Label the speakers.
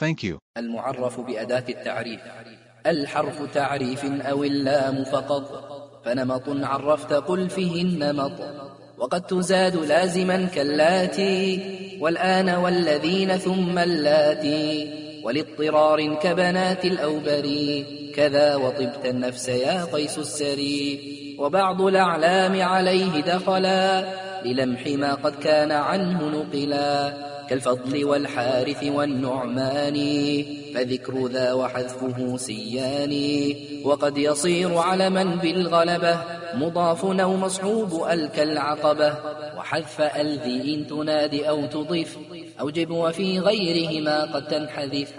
Speaker 1: Thank you.
Speaker 2: المعرف بأداة التعريف. الحرف تعريف أو اللام فقط. فنمط عرفت قل فيه النمط وقد تزاد لازما كاللاتي. والآن والذين ثم اللاتي. ولاضطرار كبنات الأوبري كذا وطبت النفس يا قيس السري وبعض الأعلام عليه دخلا. للمح ما قد كان عنه نقلا. كالفضل والحارث والنعمان فذكر ذا وحذفه سيان. وقد يصير علما بالغلبة مضاف أو مصحوب ألك العقبة. وحذف ألذي إن تنادي أو تضيف أوجب وفي غيرهما قد تنحذف.